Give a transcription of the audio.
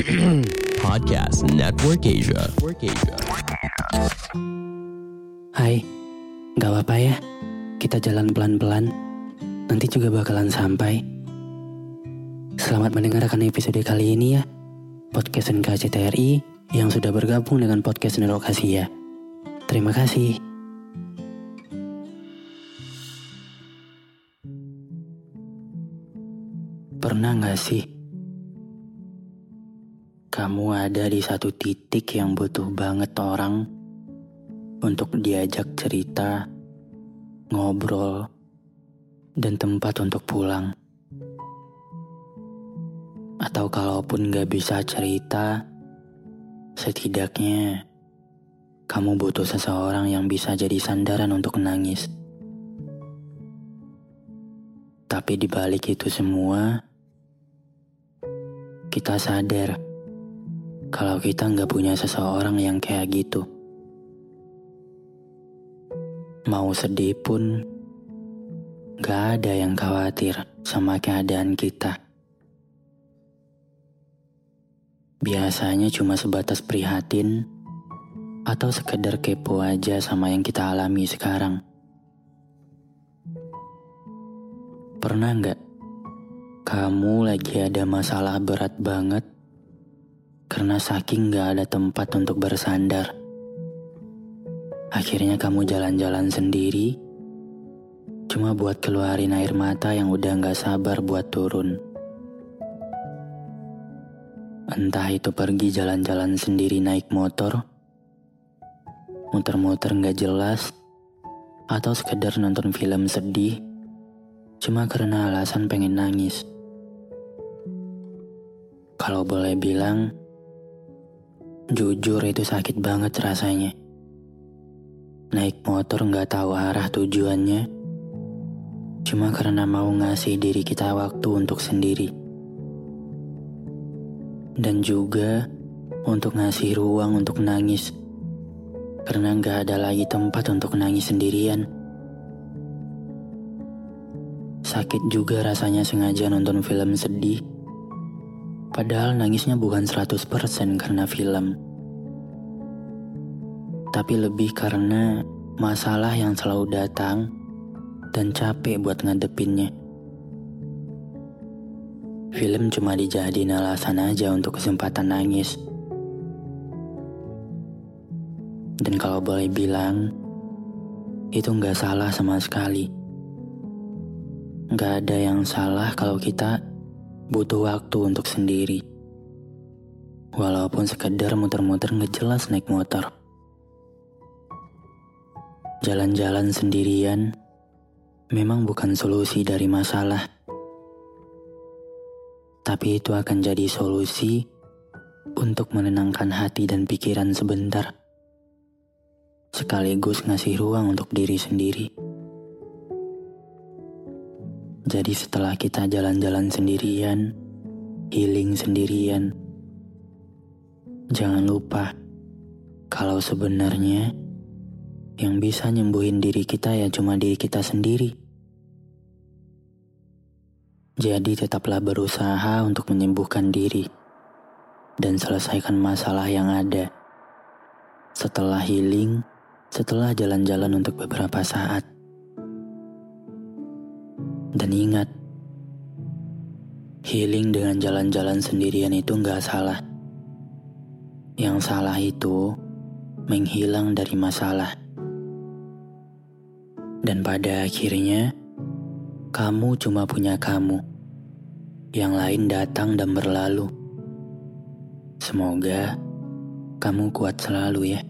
Podcast Network Asia. Network Asia. Hai, gak apa-apa ya. Kita jalan pelan-pelan. Nanti juga bakalan sampai. Selamat mendengarkan episode kali ini ya. Podcast NKCTRI yang sudah bergabung dengan podcast Nerokasia. Terima kasih. Pernah gak sih kamu ada di satu titik yang butuh banget orang untuk diajak cerita, ngobrol, dan tempat untuk pulang. Atau kalaupun gak bisa cerita, setidaknya kamu butuh seseorang yang bisa jadi sandaran untuk nangis. Tapi di balik itu semua, kita sadar kalau kita nggak punya seseorang yang kayak gitu. Mau sedih pun, gak ada yang khawatir sama keadaan kita. Biasanya cuma sebatas prihatin atau sekedar kepo aja sama yang kita alami sekarang. Pernah nggak kamu lagi ada masalah berat banget karena saking gak ada tempat untuk bersandar. Akhirnya kamu jalan-jalan sendiri, cuma buat keluarin air mata yang udah gak sabar buat turun. Entah itu pergi jalan-jalan sendiri naik motor, muter-muter gak jelas, atau sekedar nonton film sedih, cuma karena alasan pengen nangis. Kalau boleh bilang, Jujur itu sakit banget rasanya. Naik motor nggak tahu arah tujuannya, cuma karena mau ngasih diri kita waktu untuk sendiri. Dan juga untuk ngasih ruang untuk nangis, karena nggak ada lagi tempat untuk nangis sendirian. Sakit juga rasanya sengaja nonton film sedih, Padahal nangisnya bukan 100% karena film. Tapi lebih karena masalah yang selalu datang dan capek buat ngadepinnya. Film cuma dijadiin alasan aja untuk kesempatan nangis. Dan kalau boleh bilang, itu nggak salah sama sekali. Nggak ada yang salah kalau kita butuh waktu untuk sendiri. Walaupun sekedar muter-muter ngejelas naik motor. Jalan-jalan sendirian memang bukan solusi dari masalah. Tapi itu akan jadi solusi untuk menenangkan hati dan pikiran sebentar. Sekaligus ngasih ruang untuk diri sendiri. Jadi setelah kita jalan-jalan sendirian, healing sendirian, jangan lupa kalau sebenarnya yang bisa nyembuhin diri kita ya cuma diri kita sendiri. Jadi tetaplah berusaha untuk menyembuhkan diri dan selesaikan masalah yang ada. Setelah healing, setelah jalan-jalan untuk beberapa saat. Dan ingat, healing dengan jalan-jalan sendirian itu nggak salah. Yang salah itu menghilang dari masalah. Dan pada akhirnya, kamu cuma punya kamu. Yang lain datang dan berlalu. Semoga kamu kuat selalu ya.